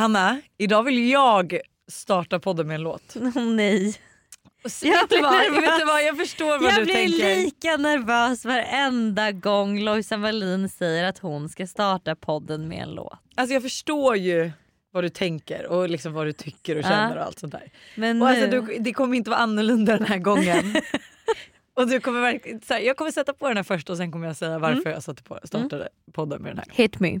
Hanna, idag vill jag starta podden med en låt. Oh, nej. Så, vet, du vad, vet du vad, jag förstår vad jag du blir tänker. lika nervös varenda gång Lojsan Wallin säger att hon ska starta podden med en låt. Alltså jag förstår ju vad du tänker och liksom vad du tycker och känner och allt sånt där. Men Och nu, alltså, du, det kommer inte vara annorlunda den här gången. och du kommer verkligen, så här, jag kommer sätta på den här först och sen kommer jag säga varför jag satte på, startade podden med den här. hit me.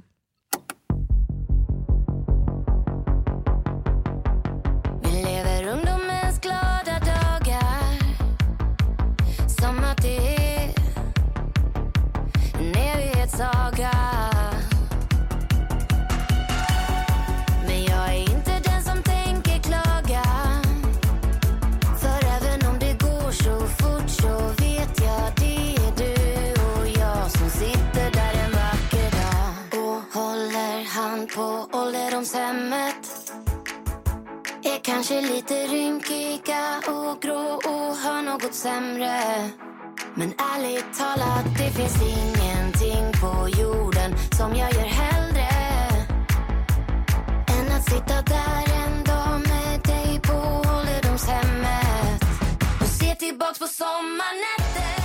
På ålderdomshemmet. Är kanske lite rynkiga och grå och har något sämre. Men ärligt talat, det finns ingenting på jorden som jag gör hellre än att sitta där en dag med dig på ålderdomshemmet. Och se tillbaks på sommarnätter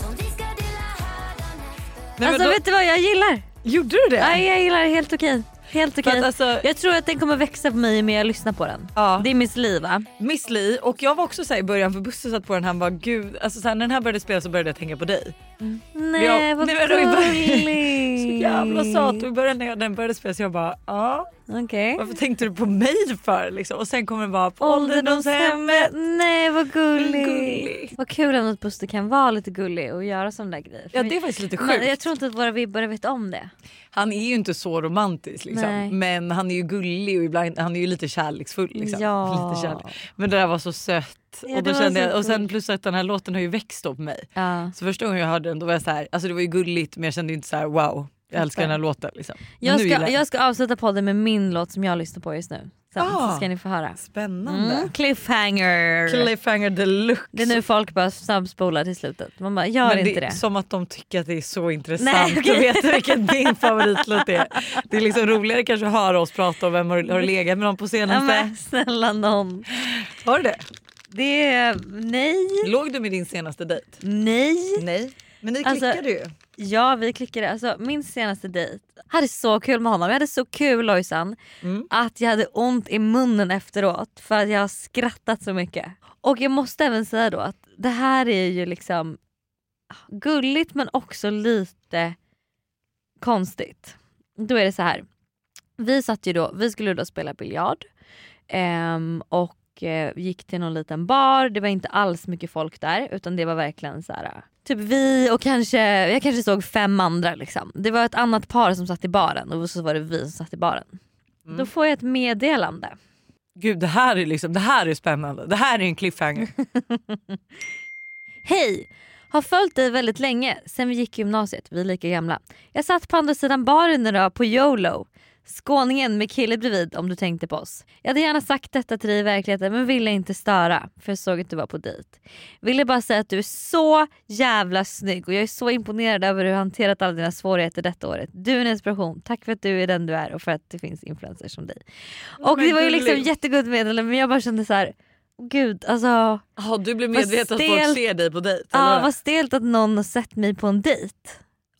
som vi ska dela Alltså då, vet du vad jag gillar? Gjorde du det? Nej, jag gillar det helt okej. Helt okej. att alltså, Jag tror att den kommer växa på mig ju mer jag lyssnar på den. ja. Det är Miss Li va? Miss Li och jag var också så här i början för Buster satt på den han var gud alltså så här, när den här började spela så började jag tänka på dig. Nej jag- vad gulligt. Så jävla söt och i början när den började spela så jag bara ja Okej. varför tänkte du på mig för liksom? och sen kommer den bara på Ålderdomshemmet. Nej vad gulligt. Gullig. Vad kul ändå att Buster kan vara lite gullig och göra sådana där grejer. Ja det är faktiskt lite Men sjukt. jag tror inte att våra vibbare vet om det. Han är ju inte så romantisk liksom. men han är ju gullig och ibland han är ju lite kärleksfull. Liksom. Ja. Lite kärlek. Men det där var så sött. Ja, och, det då kände jag, och sen plus att den här låten har ju växt på mig. Ja. Så första gången jag hörde den då var jag så här, alltså det var ju gulligt men jag kände inte så här: wow jag älskar den här låten. Liksom. Jag, ska, jag ska avsluta podden med min låt som jag lyssnar på just nu. Sen, Ah. så ska ni få höra. Spännande. Mm. Cliffhanger. Cliffhanger deluxe. det är nu folk bara snabbspolar till slutet. Man bara gör Men inte det som att de tycker att det är så intressant Nej, okej. att veta vilken din favoritlåt är. Det är liksom roligare kanske att höra oss prata om vem har, har legat med någon på Ja, senaste. men, snälla någon. Har du det? Det. Nej. Låg du med din senaste dejt? Nej. Nej. Men ni Alltså- klickade ju. Ja vi klickade. Alltså, min senaste dejt. Jag hade så kul med honom. Jag hade så kul Lojsan. Mm. Att jag hade ont i munnen efteråt för att jag har skrattat så mycket. Och jag måste även säga då att det här är ju liksom gulligt men också lite konstigt. Då är det så här. Vi satt ju då, vi skulle då spela biljard ehm, och eh, gick till någon liten bar. Det var inte alls mycket folk där utan det var verkligen så här. Typ vi och kanske, jag kanske såg fem andra liksom. Det var ett annat par som satt i baren och så var det vi som satt i baren. Mm. Då får jag ett meddelande. Gud det här är liksom, det här är spännande. Det här är en cliffhanger. Hej! Har följt dig väldigt länge, sen vi gick i gymnasiet, vi är lika gamla. Jag satt på andra sidan baren idag på YOLO. Skåningen med kille bredvid om du tänkte på oss. Jag hade gärna sagt detta till dig i verkligheten men ville inte störa för jag såg att du var på dejt. Ville bara säga att du är så jävla snygg och jag är så imponerad över hur du hanterat alla dina svårigheter detta året. Du är en inspiration. Tack för att du är den du är och för att det finns influencers som dig. Och men det var ju liksom gulligt. jättegott meddelande men jag bara kände så här. Gud alltså Ja, du blev medveten att folk ser dig på dejt? Ja vad stelt att någon har sett mig på en dejt.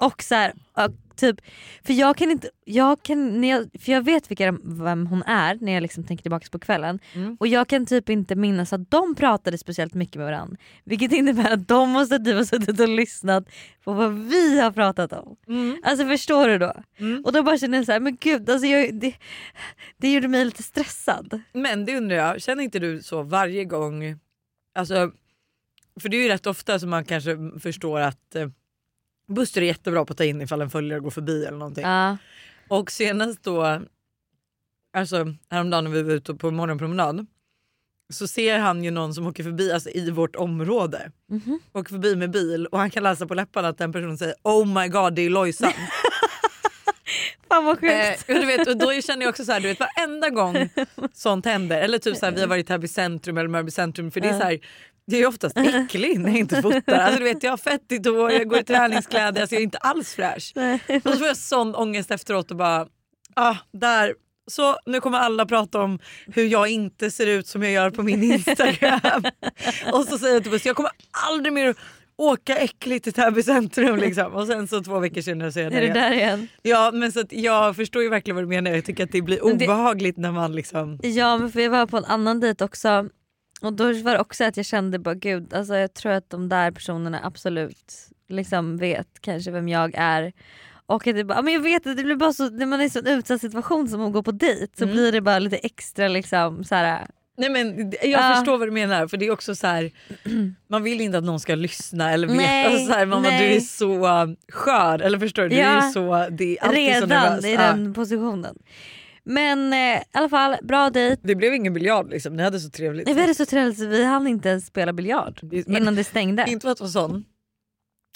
Och så här, ja, typ, för jag kan inte, jag kan, när jag, för jag vet vilka, vem hon är när jag liksom tänker tillbaka på kvällen. Mm. Och jag kan typ inte minnas att de pratade speciellt mycket med varandra. Vilket innebär att de måste typ ha suttit och lyssnat på vad vi har pratat om. Mm. Alltså förstår du då? Mm. Och då bara känner jag så här, men gud alltså jag, det, det gjorde mig lite stressad. Men det undrar jag, känner inte du så varje gång? Alltså, för det är ju rätt ofta som man kanske förstår att eh, Buster är jättebra på att ta in ifall en följare går förbi eller någonting. Ja. Och senast då, alltså häromdagen när vi var ute på morgonpromenad så ser han ju någon som åker förbi alltså, i vårt område. Mhm. Åker förbi med bil och han kan läsa på läpparna att den personen säger Oh my god det är Lojsan. Fan vad Eh, sjukt. och du vet, och då känner jag också så här, du vet varenda gång sånt händer, eller typ så här, vi har varit här vid centrum eller Mörby centrum för det är så här, det är oftast äckligt när jag inte fotar. Alltså, du vet, jag har fettigt hår, jag går i träningskläder, alltså, jag är inte alls fräsch. Nej. Och så får jag sån ångest efteråt och bara, ah, där Så nu kommer alla prata om hur jag inte ser ut som jag gör på min Instagram. och så säger jag till Buster, jag kommer aldrig mer åka äckligt till Täby centrum. Liksom. Och sen så två veckor senare så är jag Är där du igen. där igen? Ja men så jag förstår ju verkligen vad du menar. Jag tycker att det blir Men det- obehagligt när man liksom... Ja men för jag var på en annan dejt också och då var det också att jag kände bara gud alltså jag tror att de där personerna absolut liksom vet kanske vem jag är. Och att det bara, men jag vet att det blir bara så, när man är i en sån utsatt situation som att gå på dejt så Mm. blir det bara lite extra liksom så här. Nej men jag Ja. förstår vad du menar för det är också så här. man vill inte att någon ska lyssna eller veta. Nej, alltså så här, mamma, du nej. är så uh, skör eller förstår du? Du är Ja. så, det är alltid så redan nervös. i Ja. den positionen. Men eh, i alla fall bra dejt. Det blev ingen biljard liksom, ni hade så trevligt. Nej, Vi hade så trevligt så vi hann inte ens spela biljard men- innan det stängde. Inte för att vara sån.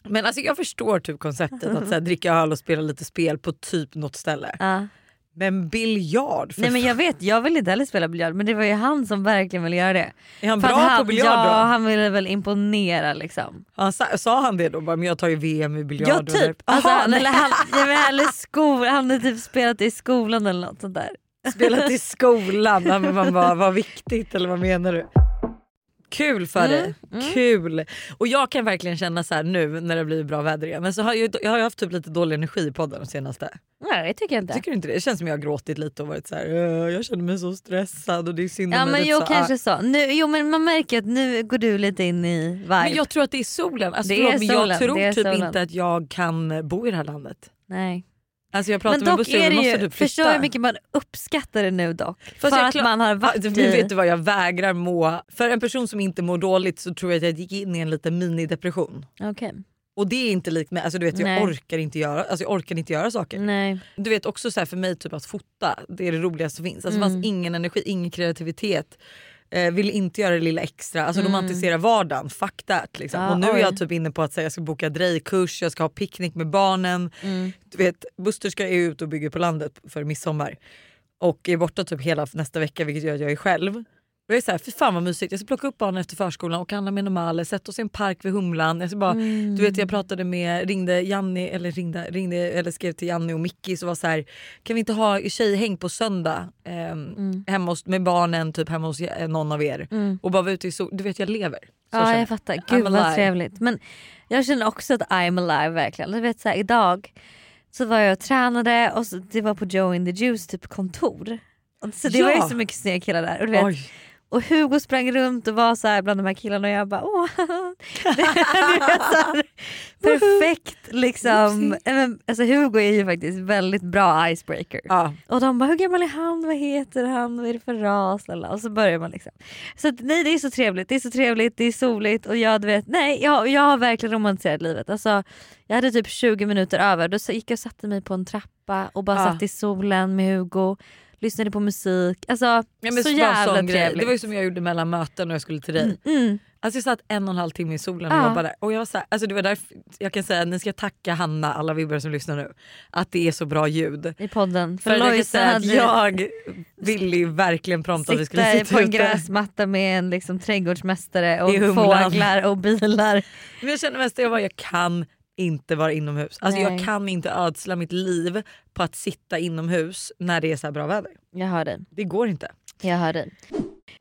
Men alltså jag förstår typ konceptet att så här, dricka öl och spela lite spel på typ något ställe. Ja. Men biljard? För Nej men jag vet, jag vill inte heller spela biljard men det var ju han som verkligen ville göra det. Är han För bra han, på biljard Ja då? han ville väl imponera liksom. Han sa, sa han det då? Bara, men jag tar ju VM i biljard. Ja typ. Alltså, Aha, han, eller han, ja, eller skol, han hade typ spelat i skolan eller något sånt där. Spelat i skolan. Ja, men man bara, vad viktigt eller vad menar du? Kul för Mm, dig. mm. Kul. Och jag kan verkligen känna så här nu när det blir bra väder igen. Men så har jag, jag har haft typ lite dålig energi i podden de senaste. Nej det tycker jag inte. Tycker du inte det? Det känns som jag har gråtit lite och varit så här. "Åh, jag känner mig så stressad och det är synd om Ja men lite jo så, kanske så. Nu, jo men man märker att nu går du lite in i vibe. Men jag tror att det är solen. Alltså, Det är solen, jag tror är typ solen. inte att jag kan bo i det här landet. Nej. Alltså jag pratar Men med dock Buster är och det måste ju, typ förstår hur mycket man uppskattar det nu dock. Fast för jag att klar- man har Ja, varit du, i... vet du vad jag vägrar må. För en person som inte mår dåligt så tror jag att jag gick in i en liten minidepression. Okej. Och det är inte likt mig, alltså du vet jag orkar inte göra, alltså jag orkar inte göra saker. Nej. Du vet också så här, för mig typ att fota, det är det roligaste som finns. Alltså Mm. det fanns ingen energi, ingen kreativitet. Eh, vill inte göra det lilla extra, alltså Mm. romantisera vardagen, fuck that. Liksom. Ja, och nu är oj. jag typ inne på att säga, jag ska boka drejkurs, jag ska ha picknick med barnen. Mm. Du vet, Buster ska ut och bygga på landet för midsommar. Och är borta typ hela nästa vecka vilket gör att jag är själv. Och jag är såhär, fy fan vad mysigt, jag ska plocka upp barnen efter förskolan och handla med Normale, sätta oss i en park vid Humlan. Jag ska bara, Mm. du vet jag pratade med, ringde Janni, eller ringde, ringde eller skrev till Janni och Mickey så var så här, kan vi inte ha tjejhäng på söndag ehm, Mm. hemma hos, med barnen typ hemma hos eh, någon av er. Mm. Och bara vara ute i sol, du vet jag lever. Så Ja känner jag fattar, I'm gud vad alive. trevligt. Men jag känner också att I'm alive verkligen. Du vet, så här, idag så var jag och tränade och så, det var på Joe in the Juice typ kontor. Och Så det Ja. var ju så mycket snygga killar där. Och, du vet, Oj. Och Hugo sprang runt och var så här bland de här killarna och jag bara åh. Det, här, perfekt liksom. Alltså, Hugo är ju faktiskt väldigt bra icebreaker. Ja. Och de bara hur gammal är han, vad heter han, vad är det för ras? Lala. Och så börjar man liksom. Så att, nej det är så trevligt, det är så trevligt, det är soligt och jag vet, nej jag, jag har verkligen romantiserat livet. Alltså, jag hade typ 20 minuter över, då gick jag och satte mig på en trappa och bara Ja. satt i solen med Hugo, lyssnade på musik. Alltså Ja, så jävla grej. trevligt. Det var ju som jag gjorde mellan möten och jag skulle till dig. Mm. Alltså jag satt en och en halv timme i solen och Ja. jobbade och jag var så här, alltså det var därför jag kan säga att ni ska tacka Hanna, alla vibbare som lyssnar nu, att det är så bra ljud. I podden. För jag kan Lojsan säga att jag ville ju verkligen prompt att vi skulle sitta på en ute. gräsmatta med en liksom, trädgårdsmästare och fåglar och bilar. Men jag känner mest att jag, bara, jag kan inte vara inomhus. Alltså jag Nej. kan inte ödsla mitt liv på att sitta inomhus när det är så här bra väder. Jag hör dig. Det går inte. Jag hör dig.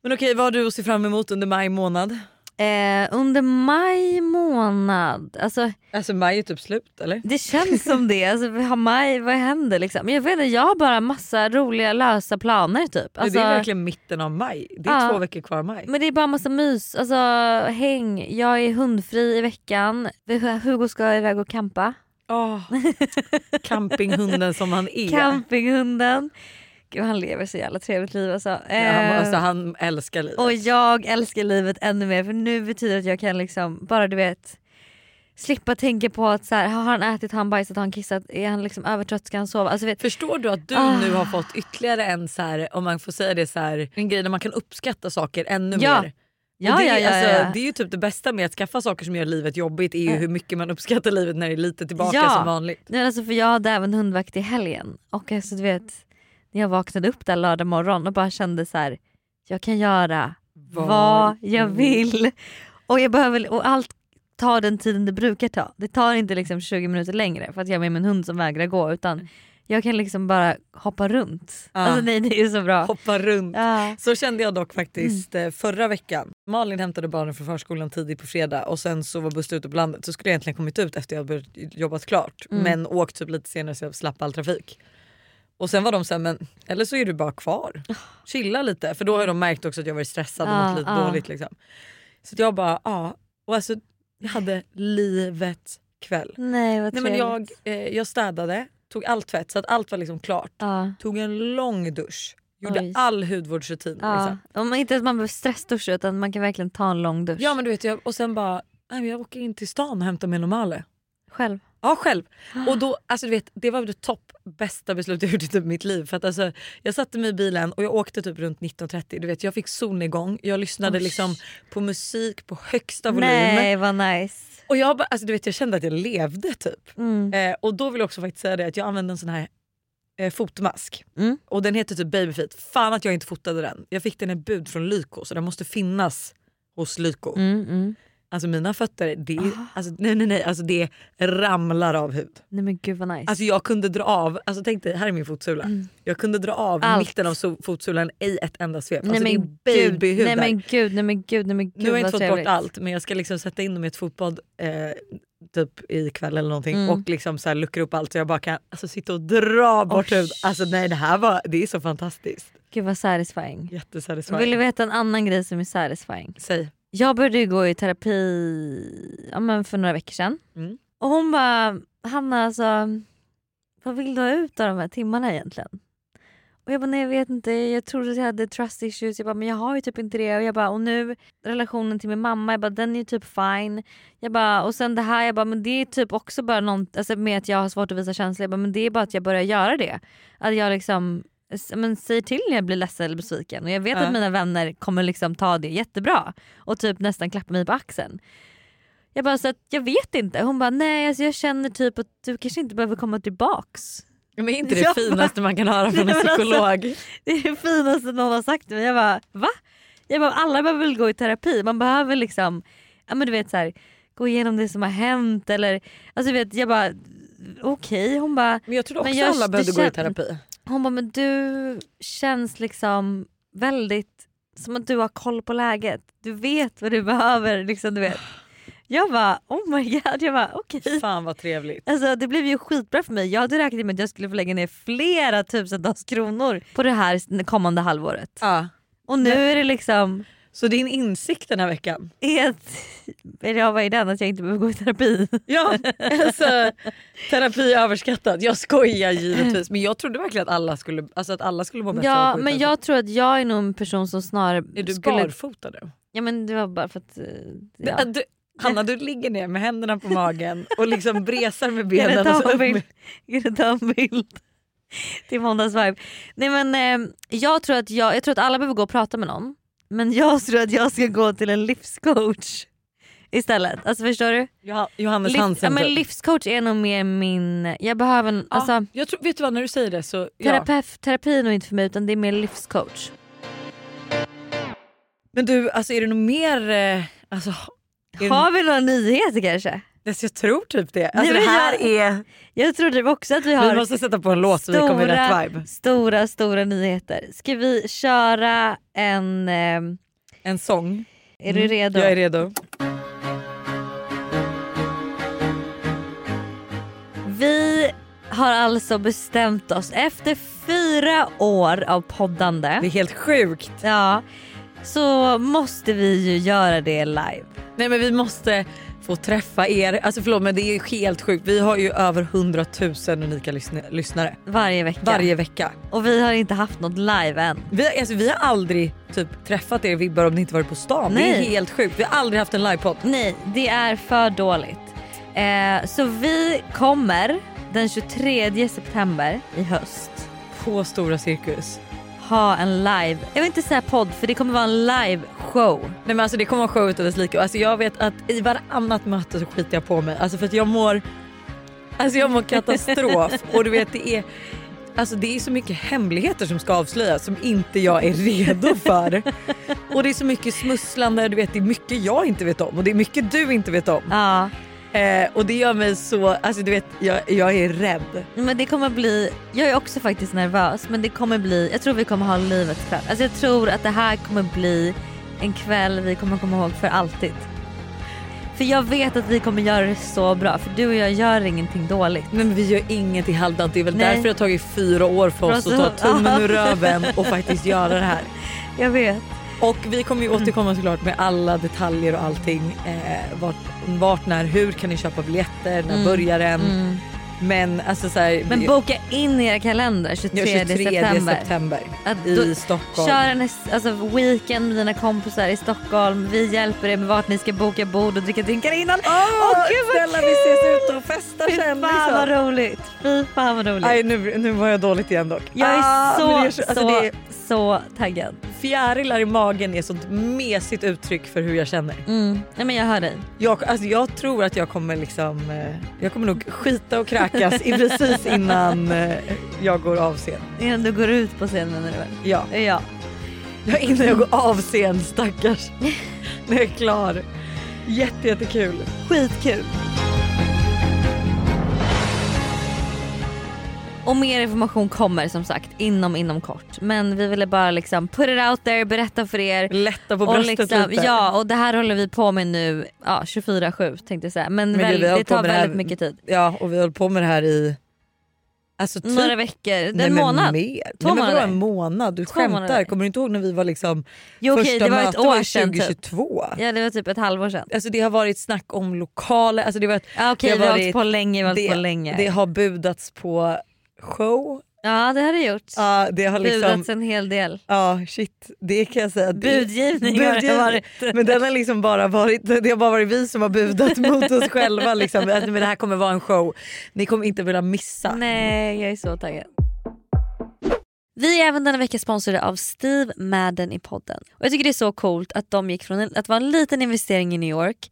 Men okej, vad har du att se fram emot under maj månad? Eh, under maj månad, alltså Alltså maj är typ slut eller? det känns som det. Alltså, maj, vad händer liksom? Men Jag vet inte, jag har bara massa roliga lösa planer typ. Alltså, det är verkligen mitten av maj. Det är Ja. två veckor kvar av maj. Men det är bara massa mys, alltså häng. Jag är hundfri i veckan. Hugo ska iväg och campa. Åh, campinghunden som han är. Campinghunden. Gud, han lever så jävla trevligt liv alltså. Ja, han, Eh, alltså, han älskar livet. Och jag älskar livet ännu mer för nu betyder det att jag kan liksom bara du vet slippa tänka på att så här, har han ätit, har han bajsat, har han kissat, är han liksom övertrött, ska han sova? Alltså, vet, Förstår du att du Ah. nu har fått ytterligare en, så här, om man får säga det, så här, en grej där man kan uppskatta saker ännu Ja. mer. ja, det, ja, ja, alltså, ja. det är ju typ det bästa med att skaffa saker som gör livet jobbigt är ju Ja. hur mycket man uppskattar livet när det är lite tillbaka Ja. som vanligt. Nej, alltså, för jag hade även hundvakt i helgen och alltså, du vet när jag vaknade upp där lördag morgon och bara kände så här, jag kan göra vad jag vill. Och, jag behöver, och allt tar den tiden det brukar ta. Det tar inte liksom 20 minuter längre för att jag är med min hund som vägrar gå utan Jag kan liksom bara hoppa runt. Ja. Alltså nej det är så bra. Hoppa runt. Ja. Så kände jag dock faktiskt Mm. eh, förra veckan. Malin hämtade barnen från förskolan tidigt på fredag och sen så var bussen ute på landet. Så skulle jag egentligen kommit ut efter jag hade jobbat klart Mm. men åkt typ lite senare så jag slapp all trafik. Och sen var de såhär, men eller så är du bara kvar. Chilla lite för då har de märkt också att jag varit stressad och Ja, mått lite ja. dåligt. Liksom. Så jag bara ja. Och alltså jag hade livets kväll. Nej vad Nej, men jag, eh, jag städade, tog allt tvätt så att allt var liksom klart. Ja. Tog en lång dusch. Gjorde Oj. all hudvårdsrutin. Ja. Liksom. Om man inte att man behöver stressduscha utan man kan verkligen ta en lång dusch. Ja men du vet jag, och sen bara, nej, jag åker in till stan och hämtar min normale. Själv. Ja själv. Och då, alltså du vet, det var det topp bästa beslut jag gjort i typ mitt liv. För att alltså, jag satte mig i bilen och jag åkte typ runt 19.30. Du vet, jag fick solnedgång, jag lyssnade liksom på musik på högsta volym. Nej vad nice. Och jag, bara, alltså, du vet, jag kände att jag levde typ. Mm. Eh, och då vill jag också faktiskt säga det att jag använde en sån här eh, fotmask. Mm. Och den heter typ Babyfeet. Fan att jag inte fotade den. Jag fick den i bud från Lyko så den måste finnas hos Lyko. Mm, mm. Alltså mina fötter, det, Ah. alltså, nej, nej, nej, alltså det ramlar av hud. Nej men gud vad nice. Alltså jag kunde dra av, alltså tänk dig, här är min fotsula. Mm. Jag kunde dra av Allt. mitten av so- fotsulan i ett enda svep. nej, Alltså men det är babyhud nej men gud, nej men gud, nej men gud Nu har jag inte fått trevligt. bort allt men jag ska liksom sätta in dem i ett fotbad eh, typ ikväll eller någonting Mm. och liksom så här luckra upp allt så jag bara kan alltså, sitta och dra bort Oj. hud. Alltså nej det här var, det är så fantastiskt. Gud vad satisfying. Jättesatisfying. Vill du veta en annan grej som är satisfying? Säg. Jag började gå i terapi ja, men för några veckor sedan. Mm. Och hon bara, Hanna alltså, vad vill du ha ut av de här timmarna egentligen? Och jag bara, nej jag vet inte, jag trodde att jag hade trust issues. Jag bara, men jag har ju typ inte det. Och jag bara, och nu relationen till min mamma, jag bara, den är ju typ fine. Jag bara, och sen det här, jag bara, men det är typ också bara något, alltså med att jag har svårt att visa känslor. Jag bara, men det är bara att jag börjar göra det. Att jag liksom men säger till när jag blir ledsen eller besviken. Och jag vet att mina vänner kommer liksom ta det jättebra. Och typ nästan klappa mig på axeln. Jag bara, så att jag vet inte. Hon bara, nej alltså jag känner typ att du kanske inte behöver komma tillbaks. Men är inte det Jag bara- finaste man kan höra från en alltså- psykolog? Det är det finaste någon har sagt till mig. Jag bara va? Jag bara, alla behöver väl gå i terapi. Man behöver liksom ja, men du vet, så här, gå igenom det som har hänt. Eller, alltså, du vet, jag bara okej. Hon bara Men jag trodde också Men jag- alla behövde gå i terapi. Hon bara, men du känns liksom väldigt som att du har koll på läget. Du vet vad du behöver. Liksom, du vet. Jag bara, oh my god. Jag bara, okej. Fan vad trevligt. Alltså, det blev ju skitbra för mig. Jag hade räknat med att jag skulle få lägga ner flera tusentals kronor på det här kommande halvåret. Ja. Och nu är det liksom Så din insikt den här veckan? ett... Eller ja, vad är den? Att jag inte behöver gå i terapi. Ja, alltså terapi är överskattat. Jag skojar givetvis men jag trodde verkligen att alla skulle, alltså att alla skulle må bättre Ja att men terapi. jag tror att jag är nog en person som snarare Är du skulle... barfota nu? Ja men det var bara för att... eh, Ja. du, Hanna du ligger ner med händerna på magen och liksom bresar med benen. Kan du ta en bild? Till måndagsvibe. Nej men eh, jag tror, att jag, jag tror att alla behöver gå och prata med någon. Men jag tror att jag ska gå till en livscoach istället. Alltså förstår du? Johan- Johannes Liv, ja, Hansen. men typ. livscoach är nog mer min... Jag behöver en... Ja, Alltså, jag tror, vet du vad när du säger det så ja. terapeut, terapi är nog inte för mig utan det är mer livscoach. Men du alltså är det nog mer, eh, alltså, Har vi några nyheter kanske? Det, jag tror typ det. Alltså Nej, det här jag- är, Jag tror typ också att vi vi har måste sätta på en låt så vi kommer i rätt vibe. stora, stora nyheter. Ska vi köra en... Eh, En sång. är du Mm, redo? Jag är redo. Vi har alltså bestämt oss efter fyra år av poddande. Det är helt sjukt. Ja, så måste vi ju göra det live. Nej men vi måste få träffa er. Alltså förlåt men det är helt sjukt. Vi har ju över 100 000 unika lyssn- lyssnare Varje vecka. varje vecka. Och vi har inte haft något live än. Vi, alltså, vi har aldrig typ, träffat er vibbar om ni inte varit på stan. Det är Nej. helt sjukt. Vi har aldrig haft en livepodd. Nej, det är för dåligt. Eh, så vi kommer den 23 september i höst På Stora Cirkus. Ha en live, jag vill inte säga podd för det kommer vara en live show. Nej men alltså det kommer vara show utav dess like. Alltså jag vet att i varannat möte så skiter jag på mig. Alltså för att jag mår, alltså jag mår katastrof. och du vet det är, alltså det är så mycket hemligheter som ska avslöjas som inte jag är redo för. och det är så mycket smusslande, du vet det är mycket jag inte vet om och det är mycket du inte vet om. Ja. Eh, och det gör mig så, alltså du vet jag, jag är rädd. Men det kommer bli, jag är också faktiskt nervös men det kommer bli, jag tror vi kommer ha livets kväll. Alltså jag tror att det här kommer bli en kväll vi kommer komma ihåg för alltid. För jag vet att vi kommer göra det så bra för du och jag gör ingenting dåligt. Men vi gör ingenting halvdant. Det är väl Nej. därför det har tagit fyra år för oss För att oss ta att- tummen ur röven och faktiskt göra det här. Jag vet. Och vi kommer ju återkomma såklart med alla detaljer och allting. Eh, vart, vart, när, hur kan ni köpa biljetter, när Mm. börjar den? Mm. Men alltså så här, Men boka in era kalendrar ja, 23, 23 september. september Att i Stockholm. Kör en alltså, weekend med dina kompisar i Stockholm. Vi hjälper er med vart ni ska boka bord och dricka drinkar innan. Åh, Åh, gud, vad snälla vi ses ute och festar Fy sen. fan vad Liksom. roligt. Fy fan vad roligt. Aj, nu, nu var jag dåligt igen dock. jag är Ah, så, så, alltså, så, det är, så taggad. fjärilar i magen är ett sånt mesigt uttryck för hur jag känner. Mm. Nej, men jag hör dig. Jag, alltså jag tror att jag kommer liksom, eh, jag kommer nog skita och kräkas i precis innan eh, jag går av scen. Innan du går ut på scenen menar du väl? Ja, Ja. ja, innan jag går av scen stackars. När jag är klar. Jätte, jättekul. Skitkul. Och mer information kommer som sagt inom inom kort. Men vi ville bara liksom put it out there, berätta för er. Lätta på Och bröstet liksom, lite. ja och det här håller vi på med nu ja, 24-7 tänkte jag säga. Men, Men väl, det tar det här- väldigt mycket tid. ja, och vi har hållit på med det här i alltså, typ, Några veckor, det nej, en men månad. Mer. Två nej, men vadå en månad? Du Två skämtar. månader. Kommer du inte ihåg när vi var liksom Jo, okej, första det var mötet år var sedan typ. 2022? Ja det var typ ett halvår sedan. Alltså det har varit snack om lokaler, alltså det, var, Ja, okej, Det har har hållit varit- på länge, hållit det, på länge. det har budats på show. Ja det har det gjort. Ja, det har liksom, Budats en hel del. ja shit, det kan jag säga. Budgivning har det varit. Men den har liksom bara varit, det har bara varit vi som har budat mot oss själva. Liksom. Att, Men det här kommer vara en show. Ni kommer inte vilja missa. Nej jag är så taggad. Vi är även denna vecka sponsrade av Steve Madden i podden. Och Jag tycker det är så coolt att de gick från en- att vara en liten investering i New York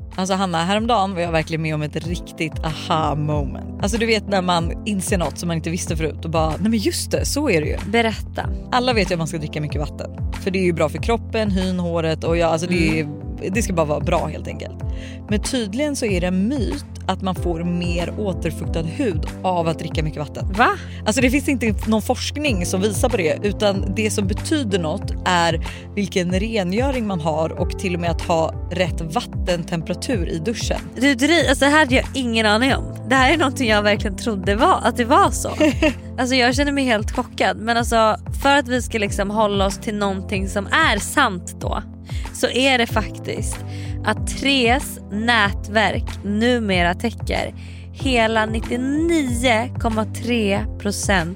Alltså Hanna, häromdagen var jag verkligen med om ett riktigt aha moment. Alltså du vet när man inser något som man inte visste förut och bara, nej men just det, så är det ju. Berätta. Alla vet ju att man ska dricka mycket vatten. För det är ju bra för kroppen, hyn, håret och ja, alltså det, är, det ska bara vara bra helt enkelt. Men tydligen så är det en myt att man får mer återfuktad hud av att dricka mycket vatten. Va? Alltså det finns inte någon forskning som visar på det utan det som betyder något är vilken rengöring man har och till och med att ha rätt vattentemperatur i duschen. Du, alltså det här hade jag ingen aning om. Det här är någonting jag verkligen trodde var, att det var så. alltså jag känner mig helt chockad men alltså för att vi ska liksom hålla oss till någonting som är sant då så är det faktiskt att Tres nätverk numera täcker hela 99,3%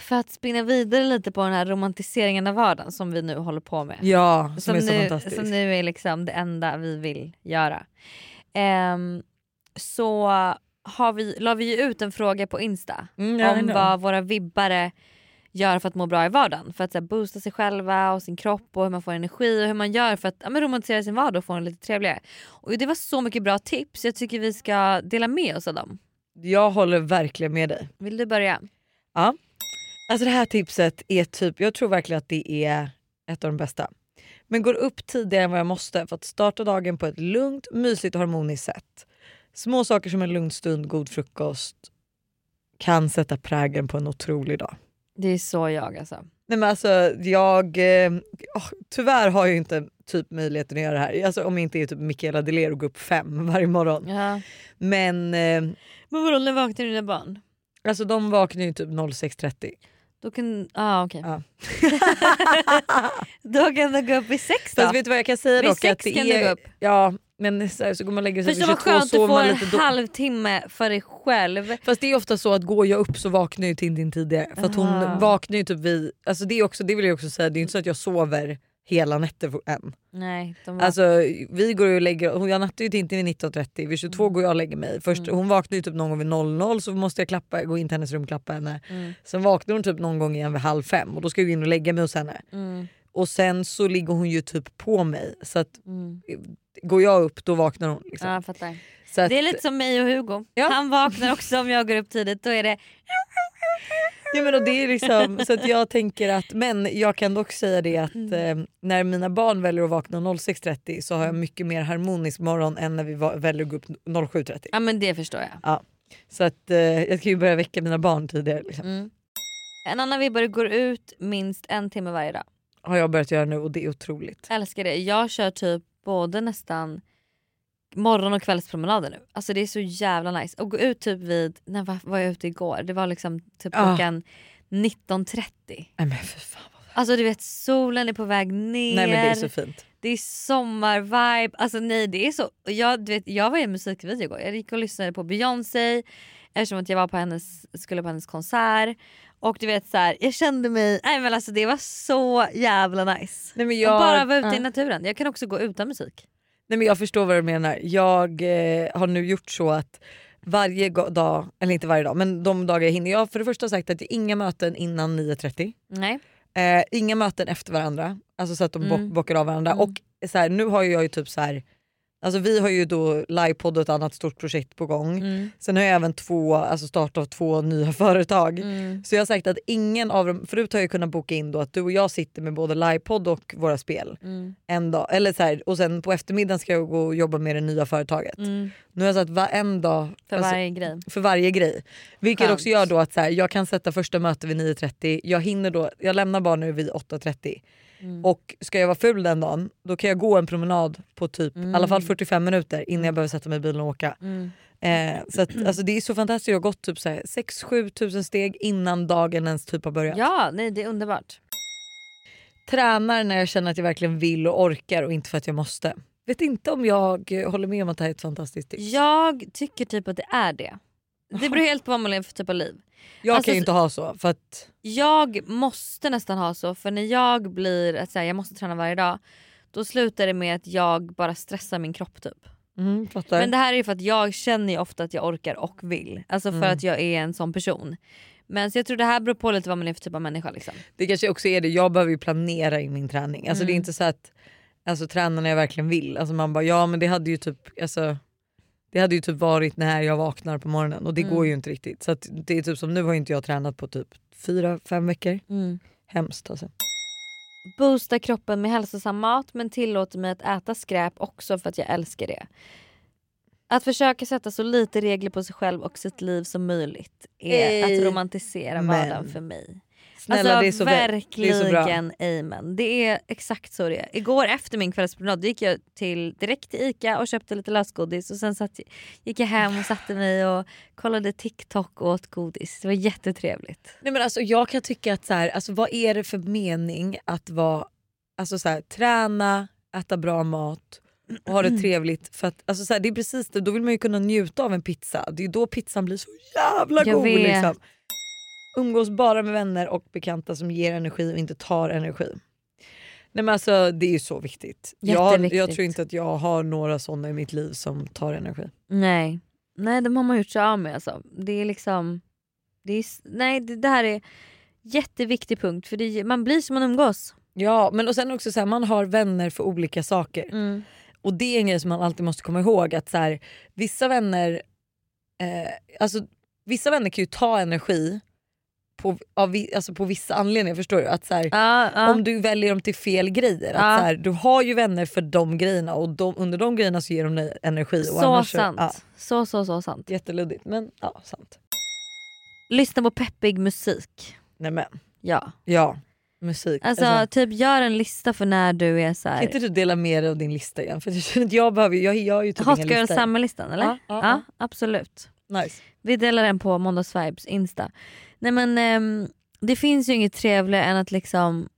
För att spinna vidare lite på den här romantiseringen av vardagen som vi nu håller på med. Ja, som, som, är så nu, fantastiskt. som nu är liksom det enda vi vill göra. Ehm, så har vi, la vi ut en fråga på Insta Mm, ja, om vad våra vibbare gör för att må bra i vardagen. För att så här, boosta sig själva och sin kropp och hur man får energi och hur man gör för att ja, men, romantisera sin vardag och få den lite trevligare. Och det var så mycket bra tips, jag tycker vi ska dela med oss av dem. Jag håller verkligen med dig. Vill du börja? Ja. Alltså det här tipset är typ, jag tror verkligen att det är ett av de bästa. Men går upp tidigare än vad jag måste för att starta dagen på ett lugnt, mysigt och harmoniskt sätt. Små saker som en lugn stund, god frukost kan sätta prägeln på en otrolig dag. Det är så jag alltså. Nej men alltså jag, åh, tyvärr har jag inte typ möjligheten att göra det här. Alltså om jag inte är typ Michaela Deler och går upp fem varje morgon. Ja. Men eh, Men vadå när vaknar dina barn? alltså de vaknar ju typ 06.30. Då kan, ah, okej. Ja. då kan du gå upp i sex då. Fast vet du vad jag kan säga Vid sex att det kan du är, gå upp. Ja men så, här, så går man och lägger sig vid vad 22 skönt sover man en lite då. halvtimme för dig själv. Fast det är ofta så att går jag upp så vaknar ju Tintin tidigare. För att hon Aha. vaknar ju typ vid, alltså det, är också, det vill jag också säga, det är inte så att jag sover hela nätter för- än. Nej, de var... Alltså vi går och lägger, hon- jag nattar ju Tintin vid 19.30, vid 22 går jag och lägger mig. Först, Mm. Hon vaknar ju typ någon gång vid 00 så måste jag klappa, gå in till hennes rum och klappa henne. Mm. Sen vaknar hon typ någon gång igen vid halv fem och då ska jag gå in och lägga mig hos henne. Mm, Och sen så ligger hon ju typ på mig så att mm. går jag upp då vaknar hon. Liksom. Ja, jag fattar. Att, Det är lite som mig och Hugo. Ja. Han vaknar också om jag går upp tidigt. Då är det ja, men och det är liksom, så att jag tänker att, men jag kan dock säga det att Mm. eh, när mina barn väljer att vakna 06.30 så har jag mycket mer harmonisk morgon än när vi va- väljer att gå upp 07.30. Ja men det förstår jag. Så att eh, jag ska ju börja väcka mina barn tidigare. Liksom. Mm. En annan vibbare går ut minst en timme varje dag. Har jag börjat göra nu och det är otroligt. Älskar det. Jag kör typ både nästan morgon och kvällspromenader nu. Alltså det är så jävla nice. Och gå ut typ vid, när var, var jag ute igår? Det var liksom typ Ah. klockan 19.30. Nej men för fan. vad- Alltså du vet solen är på väg ner. Nej men det är så fint. Det är sommarvibe, alltså nej det är så. och Jag, du vet, jag var i en musikvideo igår, jag gick och lyssnade på Beyoncé eftersom att jag var på hennes, skulle på hennes konsert. Och du vet så här, jag kände mig, nej men alltså det var så jävla nice. Nej, men och jag, bara vara ute ja. i naturen, jag kan också gå utan musik. Nej men jag förstår vad du menar. Jag eh, har nu gjort så att varje dag, eller inte varje dag men de dagar jag hinner. Jag har för det första sagt att det är inga möten innan 9.30. Nej. Eh, inga möten efter varandra, alltså så att de Mm. bock, bockar av varandra. Mm. Och så här, nu har jag ju typ så här, alltså vi har ju då livepodd och ett annat stort projekt på gång. Mm. Sen har jag även två, alltså startat två nya företag. Mm. Så jag har sagt att ingen av dem, förut har jag kunnat boka in då att du och jag sitter med både livepodd och våra spel Mm. en dag. Eller så här, och sen på eftermiddagen ska jag gå och jobba med det nya företaget. Mm. Nu har jag sagt va- en dag För alltså, varje grej. för varje grej. Vilket Skönt. också gör då att så här, jag kan sätta första mötet vid 9.30, jag hinner då, jag lämnar barnen vid 8.30 Mm. och ska jag vara ful den dagen då kan jag gå en promenad på typ i alla fall 45 minuter innan jag behöver sätta mig i bilen och åka. Mm. Eh, så att, alltså, det är så fantastiskt, jag har gått typ så här 6-7 tusen steg innan dagen ens typ har börjat. Ja, nej det är underbart. Tränar när jag känner att jag verkligen vill och orkar och inte för att jag måste. Vet inte om jag håller med om att det här är ett fantastiskt tips. Jag tycker typ att det är det. Det beror helt på vad man lever för typ av liv. jag alltså, kan ju inte ha så för att Jag måste nästan ha så för när jag blir att säga jag måste träna varje dag då slutar det med att jag bara stressar min kropp typ. mm. Men det här är ju för att jag känner ju ofta att jag orkar och vill. Alltså för Mm. att jag är en sån person. Men så jag tror det här beror på lite vad man är för typ av människa. Liksom. Det kanske också är det, jag behöver ju planera in min träning. Alltså det är Mm. inte så att alltså, träna när jag verkligen vill. Alltså man bara ja men det hade ju typ alltså, det hade ju typ varit när jag vaknar på morgonen och det Mm. går ju inte riktigt. Så det är typ som nu har inte jag tränat på typ fyra fem veckor. Hemskt alltså. Boosta kroppen med hälsosam mat men tillåter mig att äta skräp också för att jag älskar det. Att försöka sätta så lite regler på sig själv och sitt liv som möjligt är Ej, att romantisera men. vardagen för mig. Snälla alltså det är så väl- det är så bra. verkligen amen. Det är exakt så det är. Igår efter min kvällspromenad gick jag till, direkt till Ica och köpte lite lösgodis och sen satt, gick jag hem och satte mig och kollade TikTok och åt godis. Det var jättetrevligt. Nej, men alltså, jag kan tycka att så här, alltså, vad är det för mening att vara, alltså, så här, träna, äta bra mat och ha det trevligt. För att, alltså, så här, det är precis det, då vill man ju kunna njuta av en pizza. Det är då pizzan blir så jävla Jag god. vet. Liksom. Umgås bara med vänner och bekanta som ger energi och inte tar energi. Nej, men alltså, det är ju så viktigt. Jag, jag tror inte att jag har några sådana i mitt liv som tar energi. Nej, nej de har man gjort sig av med alltså. Det är liksom, det är, nej det, det här är jätteviktig punkt för det, man blir som man umgås. Ja men och sen också så här, man har vänner för olika saker. Mm. Och det är en grej som man alltid måste komma ihåg att så här, vissa vänner eh, alltså, vissa vänner kan ju ta energi på, av, alltså på vissa anledningar. Förstår du? Att så här, Ja, ja. Om du väljer dem till fel grejer. Att så här, du har ju vänner för de grejerna och de, under de grejerna så ger de dig energi. Och så sant. Ja, Så så så sant. jätteluddigt men ja sant. Lyssna på peppig musik. Nej men Ja. ja, musik. Alltså, typ gör en lista för när du är så kan här. inte du dela med dig av din lista igen? För jag jag, behöver, jag, jag har ju typ Hot ingen Girl lista. Summer-listan eller? Ja, ja, ja. absolut. Nice. Vi delar den på Måndagsvibes Insta. Nej men ehm, det finns ju inget trevligare än att liksom,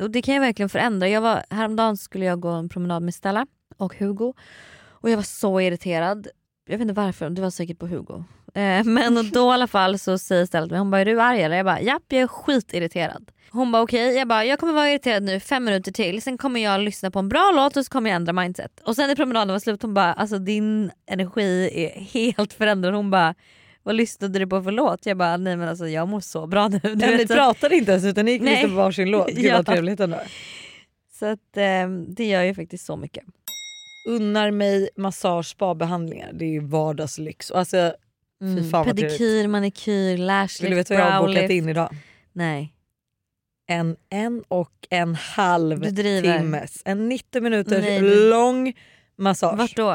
och det kan ju verkligen förändra. Jag var, häromdagen skulle jag gå en promenad med Stella och Hugo och jag var så irriterad. Jag vet inte varför, det var säkert på Hugo. Eh, men och då i alla fall så säger Stella till mig, hon bara är du arg eller? Jag bara japp jag är skitirriterad. Hon bara okej, jag bara jag kommer vara irriterad nu fem minuter till sen kommer jag lyssna på en bra låt och så kommer jag ändra mindset. Och sen när promenaden var slut hon bara alltså din energi är helt förändrad. Hon bara vad lyssnade du på för låt? Jag bara nej men alltså jag mår så bra nu. Du Nej, ni så, pratade inte ens utan ni gick Nej. på varsin låt. Gud Ja. vad trevligt ändå. så att, ehm, det gör ju faktiskt så mycket. Unnar mig massage spabehandlingar. Det är ju vardagslyx. Och Alltså, Fy fan. Mm. Pedikyr, manikyr, lash Vill du veta vad jag har bokat in idag? Nej. En en och en halv timmes. En 90 minuters Nej, du- lång massage. Vart då?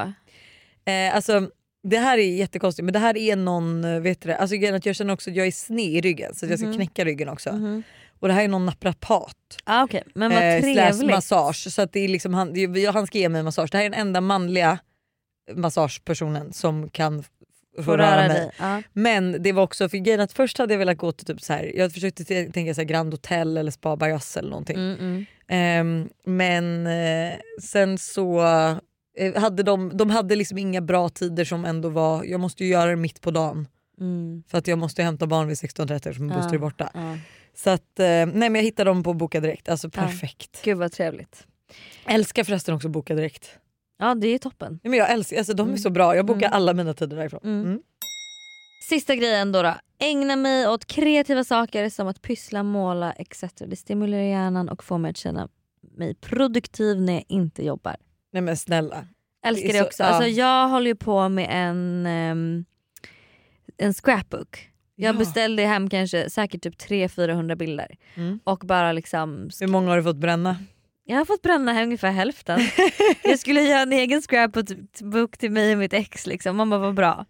Eh, alltså, det här är jättekonstigt men det här är någon, eh, vet du det? Alltså, jag känner också att jag är sned i ryggen så att jag ska Mhm. knäcka ryggen också. Mhm. Och det här är någon naprapat. Ah, Okej, men vad eh, trevligt. massage. Så att det är liksom han, det är- han ska ge mig massage. Det här är den enda manliga massagepersonen som kan få röra, röra mig. Ja. Men det var också för grejen att först hade jag velat gå till typ så här, jag försökte tänka så här Grand Hotel eller Spa Bajas eller någonting. Mm, mm. Ehm, men eh, sen så eh, hade de, de hade liksom inga bra tider som ändå var, jag måste ju göra det mitt på dagen. Mm. För att jag måste hämta barn vid 16.30 eftersom Buster är borta. Ja. Så att, eh, nej men jag hittade dem på Boka Direkt, alltså Ja. perfekt. Gud vad trevligt. Älskar förresten också Boka Direkt. Ja det är toppen. Nej, men jag älskar, alltså, de är Mm. så bra, jag bokar Mm. alla mina tider därifrån. Mm. Mm. Sista grejen då, då. Ägna mig åt kreativa saker som att pyssla, måla etc. Det stimulerar hjärnan och får mig att känna mig produktiv när jag inte jobbar. Nej men snälla. Älskar Det är så- också. ja. Alltså, jag håller ju på med en, ehm, en scrapbook. Jag Ja. beställde hem kanske säkert typ 300-400 bilder. Mm. Och bara liksom Hur många har du fått bränna? Jag har fått bränna här ungefär hälften. jag skulle göra en egen scrapbook till mig och mitt ex. Liksom. Man bara, vad bra.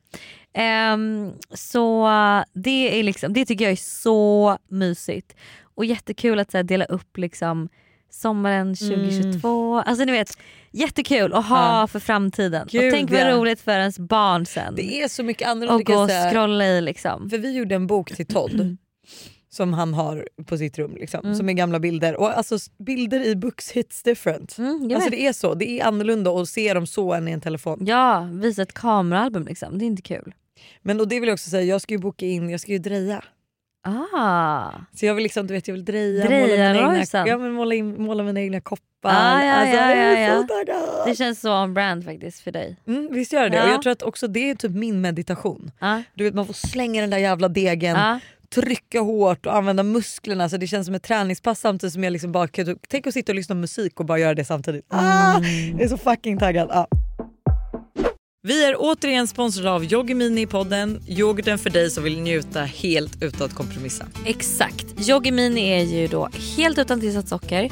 Ehm, så det, är liksom, det tycker jag är så mysigt. Och jättekul att så här, dela upp liksom, sommaren 2022. Alltså ni vet, jättekul att ha Mm. Ja. för framtiden. Gud, och tänk vad ja. roligt för ens barn sen. Det är så mycket annorlunda och gå och scrolla i liksom. För vi gjorde en bok till Todd som han har på sitt rum liksom, Mm. som är gamla bilder. Och alltså bilder i books hits different. Mm, Alltså det är så, det är annorlunda att se dem så än i en telefon. Ja, visa ett kameraalbum liksom. Det är inte kul. Men och det vill jag också säga, jag ska ju boka in, jag ska ju dreja. Ah. Så jag vill liksom, du vet jag vill dreja, Dreja måla, mina egna, ja, men måla, in, måla mina egna koppar. Ah, ja, alltså, ja, ja, ja. Det känns så on brand faktiskt för dig. Mm, visst gör det Ja. och jag tror att också det är typ min meditation. Ah. Du vet man får slänga den där jävla degen, Ah. trycka hårt och använda musklerna så det känns som ett träningspass samtidigt som jag liksom bara kan, tänk att sitta och lyssna på musik och bara göra det samtidigt. Ah, jag är så fucking taggad. Ah. Vi är återigen sponsrade av Yoggi Mini i podden, yoghurten för dig som vill njuta helt utan att kompromissa. Exakt. Yoggi Mini är ju då helt utan tillsatt socker,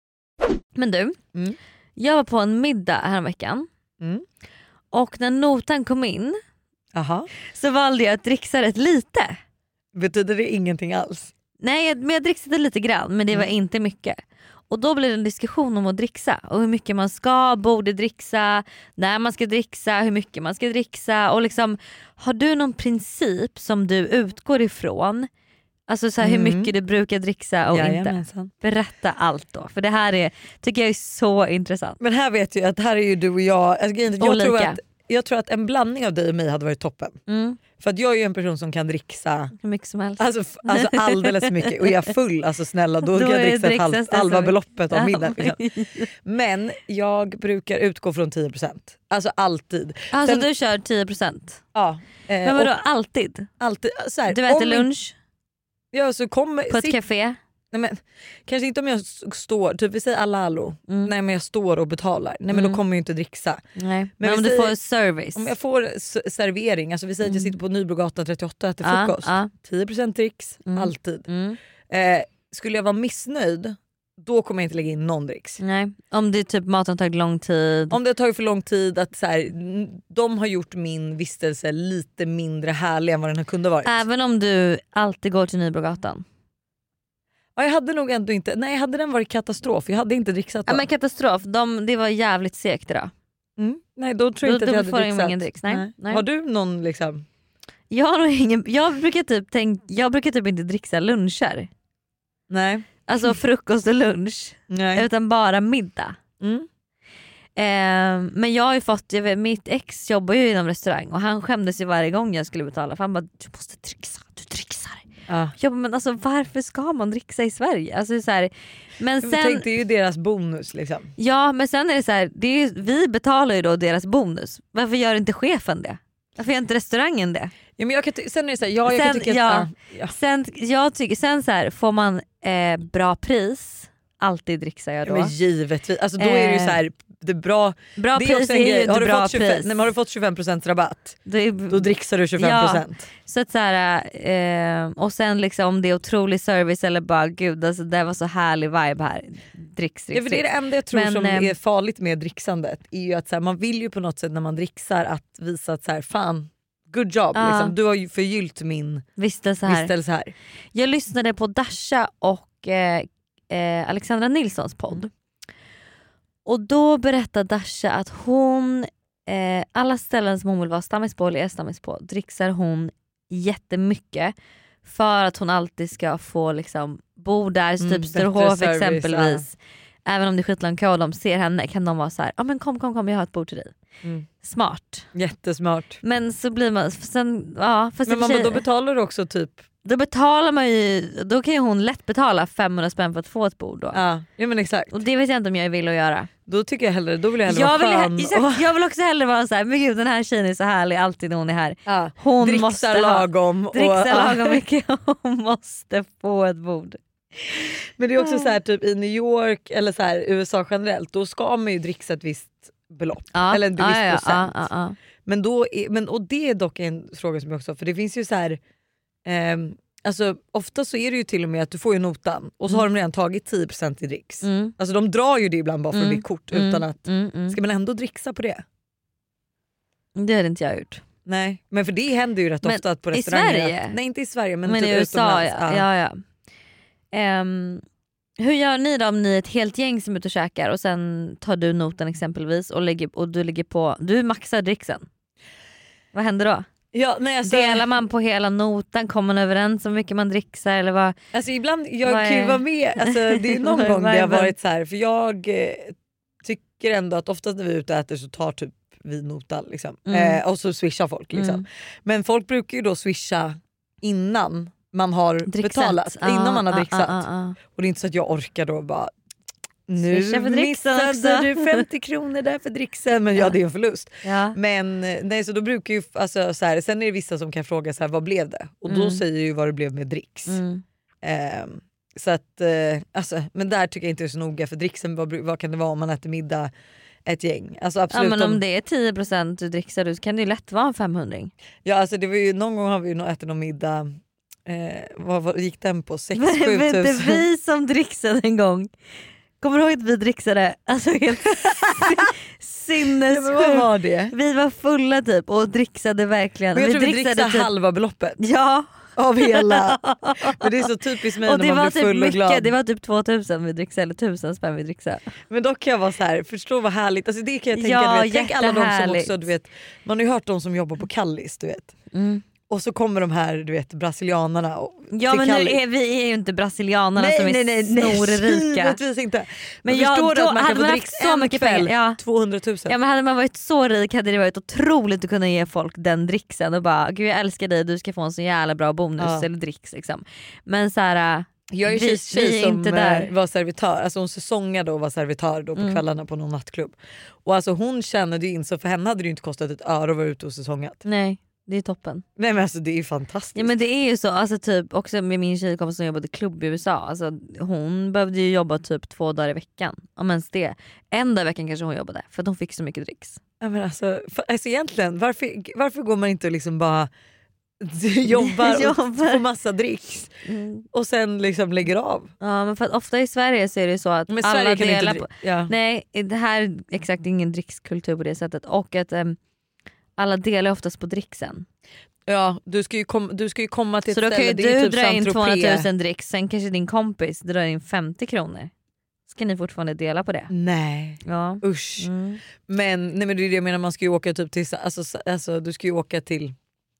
Men du, Mm. jag var på en middag häromveckan Mm. och när notan kom in Aha. så valde jag att dricksa rätt lite. Betyder det ingenting alls? Nej men jag dricksade lite grann men det var inte mycket. Och då blev det en diskussion om att dricksa och hur mycket man ska, borde dricksa, när man ska dricksa, hur mycket man ska dricksa och liksom har du någon princip som du utgår ifrån? Alltså så här, hur Mm. mycket du brukar dricksa och inte. Jajamensan. Berätta allt då för det här är, tycker jag är så intressant. Men här vet jag att här är ju du och jag, alltså, jag, tror att, jag tror att en blandning av dig och mig hade varit toppen. Mm. För att jag är ju en person som kan dricksa Hur mycket som helst. alltså, alltså alldeles mycket och är jag full, alltså snälla då, Då kan jag dricksa ett halv, halva beloppet av middagen. Liksom. Men jag brukar utgå från 10%. Alltså alltid. Alltså Sen- du kör 10%? Ja, eh, Men vadå och alltid? alltid så här, Du äter om lunch Ja, så kommer, på ett sitt- café? nej, men, kanske inte om jag står, typ vi säger alalo, Mm. nej men jag står och betalar, nej men Mm. då kommer jag inte dricksa. Nej. Men, vi om du säger- får service? Om jag får servering, alltså vi säger att jag Mm. sitter på Nybrogatan 38 och äter frukost, ja. 10% dricks, Mm. alltid. Mm. Eh, skulle jag vara missnöjd, då kommer jag inte lägga in någon dricks. Nej. Om det typ maten har tagit lång tid? Om det har tagit för lång tid, att så här, de har gjort min vistelse lite mindre härlig än vad den har kunde varit. Även om du alltid går till Nybrogatan? Ja, jag hade nog ändå inte, nej hade den varit katastrof, jag hade inte dricksat då. Ja, men katastrof, de, det var jävligt segt idag. mm. Nej då tror jag Då- inte att jag hade dricksat. ingen dricks, nej. Nej. Har du någon liksom? Jag, har ingen, jag, brukar typ tänk, jag brukar typ inte dricksa luncher. Nej. Alltså frukost och lunch. nej. Utan bara middag. Mm. Eh, men jag har ju fått, vet, mitt ex jobbar ju inom restaurang och han skämdes ju varje gång jag skulle betala för han bara du måste dricksa, du dricksar. Ja. Bara, men alltså varför ska man dricksa i Sverige? Alltså, så här, men Sen, Tänk, det är ju deras bonus liksom. ja men sen är det så här, det är vi betalar ju då deras bonus. Varför gör inte chefen det? Varför gör inte restauranger det? Ja, men jag kan sen är det så här, ja, jag kan Sen- tycka ja. att... Ja. Sen, jag tycker, sen så här, får man eh, bra pris, alltid dricksar jag Ja, då. men givetvis, alltså, då är det ju så här, det är bra, bra det är pris också en grej. Har du, fått 25, pris. nej, men har du fått 25% rabatt, Det då dricksar du 25%. Så att så här, eh, och sen liksom om det är otrolig service eller bara gud alltså, det var så härlig vibe här. Dricks, dricks, Ja, för det är det enda jag tror Men, som ehm, är farligt med dricksandet. Är ju att så här, man vill ju på något sätt när man dricksar att visa att så här, fan good job, Ja. liksom. du har ju förgyllt min Vistelse här. vistelse här. Jag lyssnade på Dasha och eh, eh, Alexandra Nilssons podd. Och då berättade Dasha att hon, eh, alla ställen som hon vill vara stammis på eller är stammis på dricksar hon jättemycket för att hon alltid ska få liksom, bo där, Mm, typ Sturehof exempelvis. Även om det är skitlång kö och de ser henne kan de vara så här, ah, men kom kom kom jag har ett bord till dig. Mm. Smart. Jättesmart. Men så blir man, sen, ja, fast Men och man, sig- då betalar du också typ, då betalar man ju, då kan ju hon lätt betala 500 spänn för att få ett bord då. ja, ja men exakt. Och det vet jag inte om jag vill att göra. Då tycker jag hellre, då vill jag hellre Jag vill, vara skön. exakt, jag vill också hellre vara så här, men gud den här tjejen är så härlig alltid när hon är här. ja. Hon Dricksar måste ha, lagom. och- dricksar ja. lagom mycket och hon måste få ett bord. Men det är också så här, typ i New York eller så här, USA generellt, då ska man ju dricksa ett visst belopp. Ja. Eller en viss ja, procent. Ja, Men, då är, men och det är dock en fråga som jag också, för det finns ju så här. ehm, alltså, ofta så är det ju till och med att du får ju notan och så har de redan tagit 10% i dricks. Mm. Alltså de drar ju det ibland bara för Mm. ditt kort Mm. utan att, Mm, mm. ska man ändå dricksa på det? Det hade inte jag gjort. Nej, men för det händer ju rätt Men ofta att på i restauranger. Sverige? Att, nej inte i Sverige men, Men typ i USA utomlands. ja. ja, ja. Ehm, hur gör ni då om ni är ett helt gäng som är ute och käkar och sen tar du notan exempelvis och, lägger, och du ligger på, du maxar dricksen. Vad händer då? Ja, nej, alltså, Delar man på hela notan? Kommer man överens om hur mycket man dricksar? Eller vad? Alltså ibland, jag Vad kan ju vara med, alltså, det är någon gång det har varit så här för jag eh, tycker ändå att oftast när vi är ute och äter så tar typ vi notan liksom. Mm. eh, och så swishar folk. Liksom. Mm. Men folk brukar ju då swisha innan man har Drickset. betalat, Ah, innan man har ah, dricksat. ah, ah, ah. Och det är inte så att jag orkar då bara nu missade också." du 50 kronor där för dricksen men ja det är en förlust. Ja. Men eh, nej, så då brukar ju, alltså, så här, sen är det vissa som kan fråga så här, vad blev det? Och då Mm. säger ju vad det blev med dricks. Mm. Ehm, så att, eh, alltså, men där tycker jag inte det är så noga för dricksen, vad, vad kan det vara om man äter middag ett gäng? Alltså Ja, absolut. men om om- det är 10% du dricksar så kan det ju lätt vara en 500 ja, alltså, det var ju, någon gång har vi ju ätit någon middag, eh, vad, vad gick den på? 6-7 Men det vi som dricksade en gång. Kommer du ihåg att vi dricksade? Alltså helt Ja, sinnessjukt. var det? Vi var fulla typ och dricksade verkligen. Men jag tror vi dricksade dricksade typ- halva beloppet Ja. av hela. Men det är så typiskt mig och när man blir typ full och glad. mycket, det var typ 2000 vi dricksade eller 1000 spänn vi dricksade. Men dock kan jag vara så här, förstå vad härligt, alltså det kan jag tänka, Ja, du vet, tänk alla de som också, du vet, man har ju hört de som jobbar på Kallis du vet. Mm. Och så kommer de här du vet brasilianarna Ja men nu är, vi är ju inte brasilianerna som är snorrika. givetvis inte. Men, jag, förstår du att man kan få dricka så mycket kväll, pengar. Ja. 200 000. Ja men hade man varit så rik hade det varit otroligt att kunna ge folk den dricksen och bara gud jag älskar dig du ska få en så jävla bra bonus Ja. eller dricks liksom. Men så här, jag är vi- tjej, vi är som inte eh, där. var servitör, alltså hon säsongade och var servitör då på Mm. kvällarna på någon nattklubb. Och alltså hon tjänade ju in så för henne hade det ju inte kostat ett öre att vara ute och säsongat. nej det är toppen. Nej men alltså det är fantastiskt. Ja men det är ju så, alltså typ också med min tjejkompis som jobbade klubb i USA, alltså, hon behövde ju jobba typ två dagar i veckan. Om ens det. En dag i veckan kanske hon jobbade för att hon fick så mycket dricks. Ja, men alltså, för, alltså egentligen, varför, varför går man inte och liksom bara jobbar och Jobbar. får massa dricks och sen liksom lägger av? Ja men för att ofta i Sverige så är det så att Men alla Sverige delar på... ja. Nej det här är exakt ingen drickskultur på det sättet och att em, alla delar oftast på dricksen. Ja, du ska ju, kom, du ska ju komma till Så ett då kan ju ställe, du typ dra in Saint-Tropez. 200 000 dricks, sen kanske din kompis drar in 50 kronor. Ska ni fortfarande dela på det? Nej Ja. usch. Mm. Men, nej, men det är det jag menar, man ska ju åka typ till, alltså, alltså, du ska ju åka till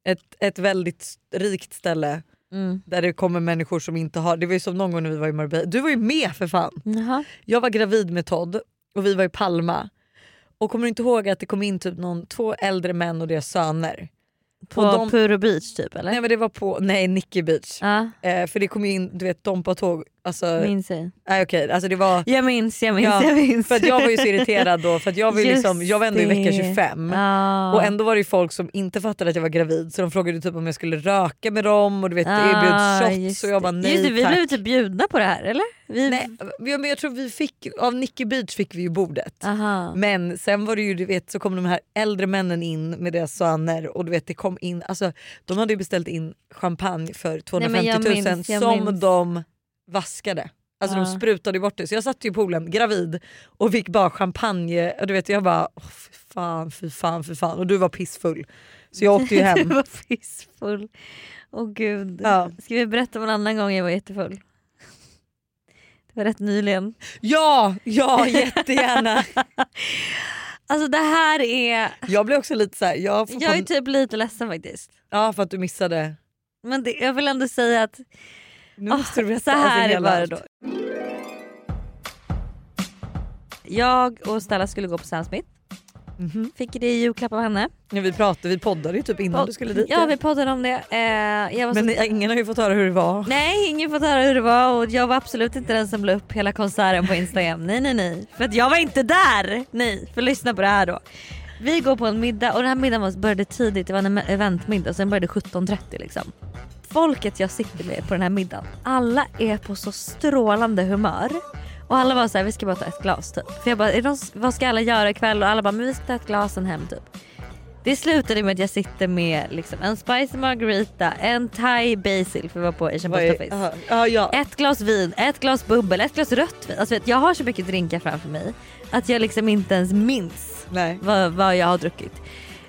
ett, ett väldigt rikt ställe Mm. där det kommer människor som inte har, det var ju som någon gång när vi var i Marbella, du var ju med för fan. Jaha. Jag var gravid med Todd och vi var i Palma. Och kommer du inte ihåg att det kom in typ någon, två äldre män och deras söner? På Och de- Puro Beach typ eller? Nej men det var på, nej Nicky Beach. Ja, Eh, för det kom in, du vet de på tåg, alltså, minns jag. nej okej alltså det var Jag minns, jag minns, Ja, jag minns. för att jag var ju så irriterad då för jag var, liksom, jag var ändå i vecka det. 25 Ja. och ändå var det ju folk som inte fattade att jag var gravid så de frågade typ om jag skulle röka med dem och du vet Ah, erbjöds shots just och jag bara nej Just det, vi tack. blev typ bjudna på det här eller? Vi... Nej, men jag tror vi fick, av Nicky Beach fick vi ju bordet. Aha. Men sen var det ju, du vet, så kom de här äldre männen in med deras söner och du vet, det kom in, alltså, de hade ju beställt in champagne för 250 jag 000 minns, jag som minns. de vaskade. Alltså Ja. de sprutade bort det. Så jag satt i poolen gravid och fick bara champagne och du vet jag bara oh, fy fan, fy fan, fy fan och du var pissfull. Så jag åkte ju Du hem. var pissfull. Åh gud. Ja. Ska vi berätta om en annan gång jag var jättefull? Det var rätt nyligen. Ja, ja jättegärna. Alltså det här är... Jag blev också lite såhär, jag, får Jag är typ lite ledsen faktiskt. ja för att du missade. Men det, jag vill ändå säga att Nu Ah, måste du berätta så här alltså, hela var det allt. då. Jag och Stella skulle gå på Sam Smith. Mhm. Fick det i julklapp av henne. Ja, vi pratade, vi poddade ju typ innan Pod- du skulle dit. Ja vi poddade om det. Eh, Men så... ingen har ju fått höra hur det var. Nej ingen fått höra hur det var och jag var absolut inte den som la upp hela konserten på Instagram. nej nej nej. För att jag var inte där! Nej, för lyssna på det här då. Vi går på en middag och den här middagen började tidigt, det var en eventmiddag så den började 17.30 liksom. Folket jag sitter med på den här middagen, alla är på så strålande humör. Och alla var så här, vi ska bara ta ett glas typ. För jag bara, någon, vad ska alla göra ikväll? Och alla bara, men vi ska ta ett glas sen hem typ. Det slutade med att jag sitter med liksom, en spicy margarita, en thai basil för vi var på Asian Post Office. aha, ja, ja. Ett glas vin, ett glas bubbel, ett glas rött vin. Alltså, jag har så mycket drinkar framför mig att jag liksom inte ens minns vad, vad jag har druckit.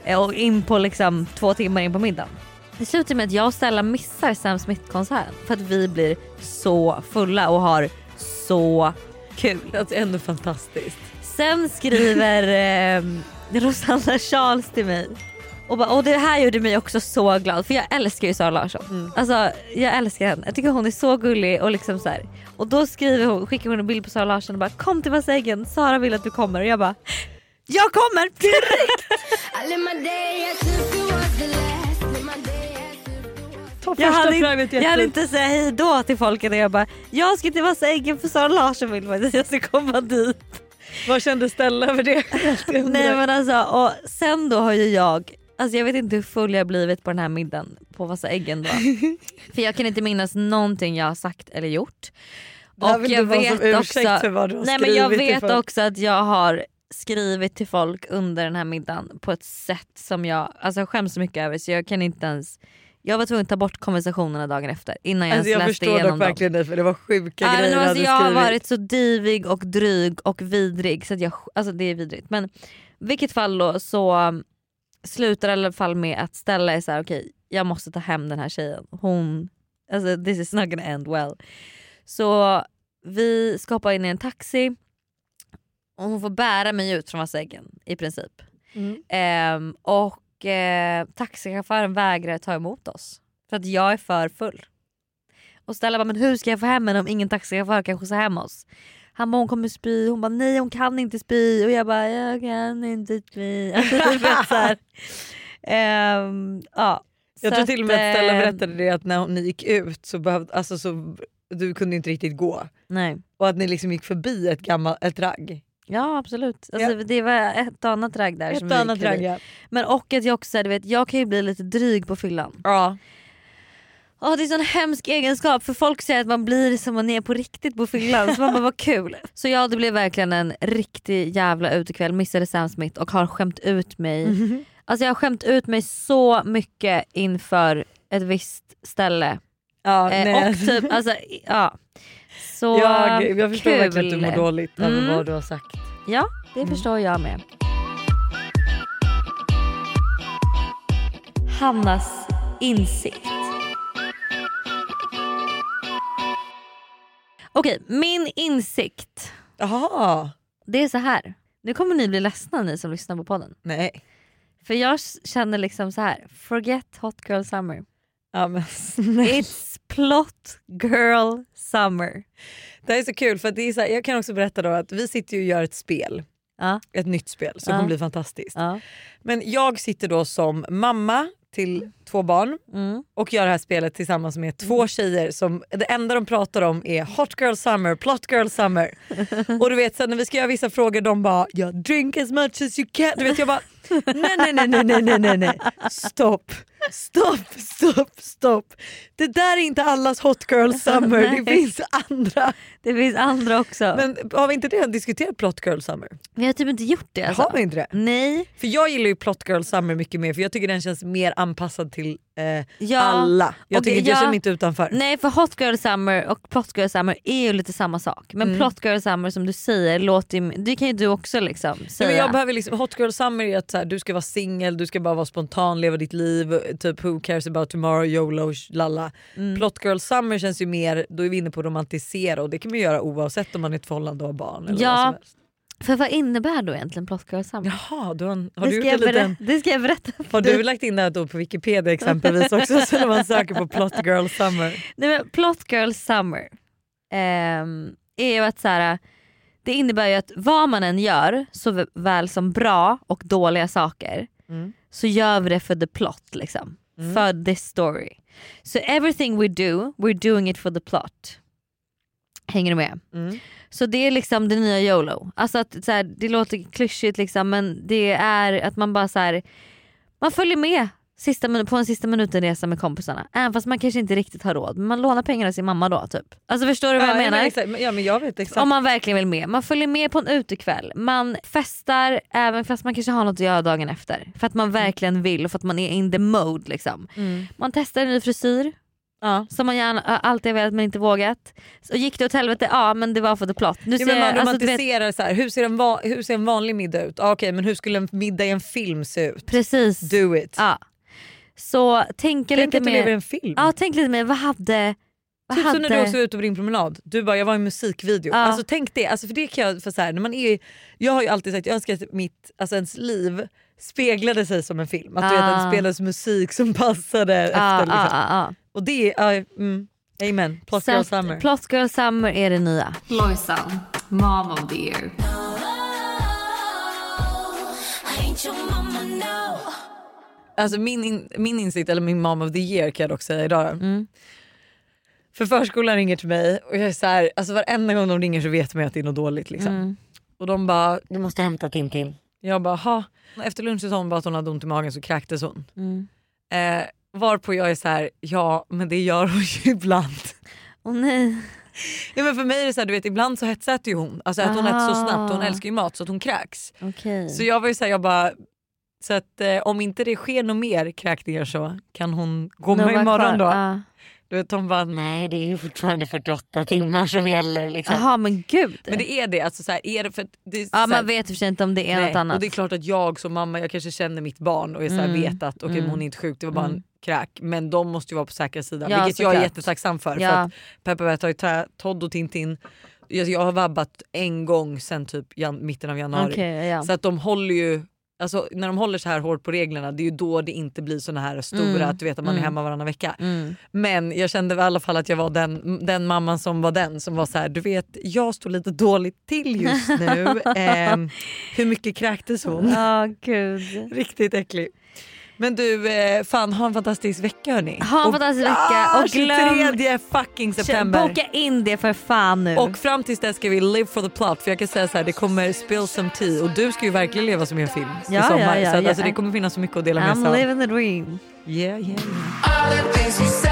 Eh, Och in på liksom två timmar in på middagen. Det slutar med att jag och Stella missar Sam Smith-konserten för att vi blir så fulla och har så kul. Alltså ändå fantastiskt. Sen skriver eh, Rosanna Charles till mig och, bara, och det här gjorde mig också så glad för jag älskar ju Sara Larsson. Alltså jag älskar henne. Jag tycker hon är så gullig och liksom så här. Och då skriver hon, skickar hon en bild på Sara Larsson och bara kom till Vasseggen, Sara vill att du kommer och jag bara jag kommer direkt! Ta Jag hade, inte, jag hade inte säga hej då till folket och jag bara jag ska till Vasseggen för Sara Larsson vill att jag ska komma dit. Vad kände Stella över det? Nej men alltså och sen då har ju jag, alltså jag vet inte hur full jag blivit på den här middagen på Vassa äggen då. För jag kan inte minnas någonting jag har sagt eller gjort. För vad du har nej men jag vet också att jag har skrivit till folk under den här middagen på ett sätt som jag alltså, skäms så mycket över så jag kan inte ens jag var tvungen att ta bort konversationerna dagen efter innan jag Alltså ens jag läste förstår igenom dock dem. verkligen det för det var sjuka men grejer du alltså, hade jag har varit så divig och dryg och vidrig så att jag, alltså det är vidrigt. Men vilket fall då så um, slutar i alla fall med att Stella är så här: okej jag måste ta hem den här tjejen. Hon, alltså this is not gonna end well. Så vi ska hoppa in i en taxi och hon får bära mig ut från Vasseggen i princip. Mm. Ehm, och eh, taxichauffören vägrar ta emot oss för att jag är för full. Och Stella bara, men hur ska jag få hem henne om ingen taxichaufför kan skjutsa hem oss? Han bara, hon kommer spy. Hon bara, nej hon kan inte spy. Och jag bara, jag kan inte spy. Alltså, så. Ehm, ja. Jag Så tror till och med att Stella eh, berättade det att när ni gick ut så behövde, alltså så, du kunde inte riktigt gå. Nej. Och att ni liksom gick förbi ett gammalt ett ragg. Ja absolut. Alltså, Det var ett annat ragg där. som Ett vi annat ragg ja. Men och att jag också, du vet, jag kan ju bli lite dryg på fyllan. ja. Åh, det är en sån hemsk egenskap för folk säger att man blir som man är på riktigt på fyllan så man bara vad kul. Så ja det blev verkligen en riktig jävla utekväll, missade Sam Smith och har skämt ut mig. Alltså jag har skämt ut mig så mycket inför ett visst ställe. ja Eh, och typ alltså ja. Så jag, jag förstår kul. verkligen att du mår dåligt över Mm. vad du har sagt. Ja det förstår jag med. Hannas insikt. Okej, min insikt. Jaha. Det är så här. Nu kommer ni bli ledsna ni som lyssnar på podden. Nej. För jag känner liksom så här. forget hot girl summer. Ja, men, snälla. It's plot girl summer. det här är så kul för det är så här, jag kan också berätta då att vi sitter och gör ett spel. Ja. Ett nytt spel som Ja. kommer bli fantastiskt. Ja. Men jag sitter då som mamma till två barn Mm. och gör det här spelet tillsammans med två tjejer som det enda de pratar om är hot girl summer, plot girl summer. och du vet sen när vi ska göra vissa frågor de bara drink as much as you can. Du vet jag bara Nej, nej, nej, nej, nej, nej, nej. Stopp, stopp, stopp, stopp. Det där är inte allas hot girl summer, det finns andra. Det finns andra också. Men har vi inte redan diskuterat plot girl summer? Vi har typ inte gjort det. Alltså. Har vi inte det? Nej. För jag gillar ju plot girl summer mycket mer för jag tycker den känns mer anpassad till eh, ja. alla. Jag och tycker jag, jag känner mig inte utanför. Nej för hot girl summer och plot girl summer är ju lite samma sak. Men mm. plot girl summer som du säger låter det kan ju du också liksom säga. Ja, men jag behöver liksom, hot girl summer är att här, du ska vara singel, du ska bara vara spontan, leva ditt liv, typ who cares about tomorrow, YOLO, lalla. Mm. Plot girl summer känns ju mer, då är vi inne på romantisera och det kan man göra oavsett om man är ett förhållande och har barn. Eller Ja. vad som helst. För vad innebär då egentligen Plot Girl Summer? Jaha, du har, har du gjort en liten... det ska jag berätta Har du lagt in det här då på Wikipedia exempelvis också så när man söker på plot girl summer? Nej, men Plot Girl Summer ehm, är ju att så här, det innebär ju att vad man än gör, så väl som bra och dåliga saker, Mm. så gör vi det för the plot. Liksom. Mm. För this story. So everything we do, we're doing it for the plot. Hänger du med? Mm. Så det är liksom det nya YOLO. Alltså att, så här, det låter klyschigt liksom men det är att man bara så här, man följer med sista, på en sista minuten-resa med kompisarna. Även fast man kanske inte riktigt har råd. Men man lånar pengar av sin mamma då typ. Alltså förstår du vad jag ja, menar? Men exakt, ja men jag vet exakt. Om man verkligen vill med. Man följer med på en utekväll. Man festar även fast man kanske har något att göra dagen efter. För att man verkligen vill och för att man är in the mode. Liksom. Mm. Man testar en ny frisyr Ja. som man gärna, alltid har velat men inte vågat. Så gick det åt helvete? Ja men det var för the plot. Nu Ja, men man jag- alltså, du vet- romantiserar så här, hur, ser en va- hur ser en vanlig middag ut? Ah, Okej men hur skulle en middag i en film se ut? Precis. Do it. Ja. Så tänka Tänk lite att du lever i mer. en film. Ja tänk lite mer, vad hade... Vad Typ hade... som när du också var ute på din promenad. Du bara jag var i en musikvideo. Ja. Alltså tänk det. Alltså, för det kan jag, för så här, när man är, jag har ju alltid sagt jag önskar att mitt, alltså ens liv speglade sig som en film. Att du vet, att det Ah. spelades musik som passade Ja, efter. Liksom. ja, ja, Och det är, ja, mm, amen. Plot girl summer. Plot Girl Summer är det nya. Lojsan, mom of the year. Alltså min, in, min insikt, eller min mom of the year kan jag dock säga idag. Mm. För förskolan ringer till mig och jag är så här, alltså varenda gång de ringer så vet man att det är något dåligt. Liksom. Mm. Och de bara, du måste hämta Tintin. Jag bara, ha. Efter lunch sa hon bara att hon hade ont i magen så kräktes hon. Mm. Eh, varpå jag är så här, ja men det gör hon ju ibland. Åh nej. Ja, men för mig är det så här, du vet ibland så hetsäter ju hon. Alltså att hon äter så snabbt, hon Ah. älskar ju mat så att hon kräks. Okej. Så jag var ju så här, jag bara, så att eh, om inte det sker något mer kräkningar så kan hon komma Några imorgon då. Ja. Du vet hon bara, nej det är ju fortfarande 48 timmar som gäller. Liksom. Jaha men gud. Men det är det, alltså så här, är det för det är så ja här, man vet för sig inte om det är nej, något annat. Och det är klart att jag som mamma, jag kanske känner mitt barn och är så här, Mm. vet att okej, Mm. hon är inte sjuk, det var bara Mm. en kräk. Men de måste ju vara på säkra sidan, Ja, vilket jag är jättetacksam för. Ja. för att Peppa Vet har ju Todd och Tintin, jag, jag har vabbat en gång sen typ jan, mitten av januari. Okej, ja. Så att de håller ju Alltså, när de håller så här hårt på reglerna det är ju då det inte blir såna här stora Mm. att du vet att man är Mm. hemma varannan vecka. Mm. Men jag kände i alla fall att jag var den, den mamman som var den som var så här, du vet jag står lite dåligt till just nu. Ehm, hur mycket kräktes hon? Ja gud. Riktigt äcklig. Men du, eh, fan ha en fantastisk vecka hörni. Ha en fantastisk vecka ah, och glöm- 23 fucking september. Boka in det för fan nu. Och fram tills dess ska vi live for the plot för jag kan säga så här, det kommer spill some tea och du ska ju verkligen leva som i en film i Ja, sommar. ja, ja, så att, ja. alltså, det kommer finnas så mycket att dela med sig I'm av. living the dream. Yeah, yeah, yeah.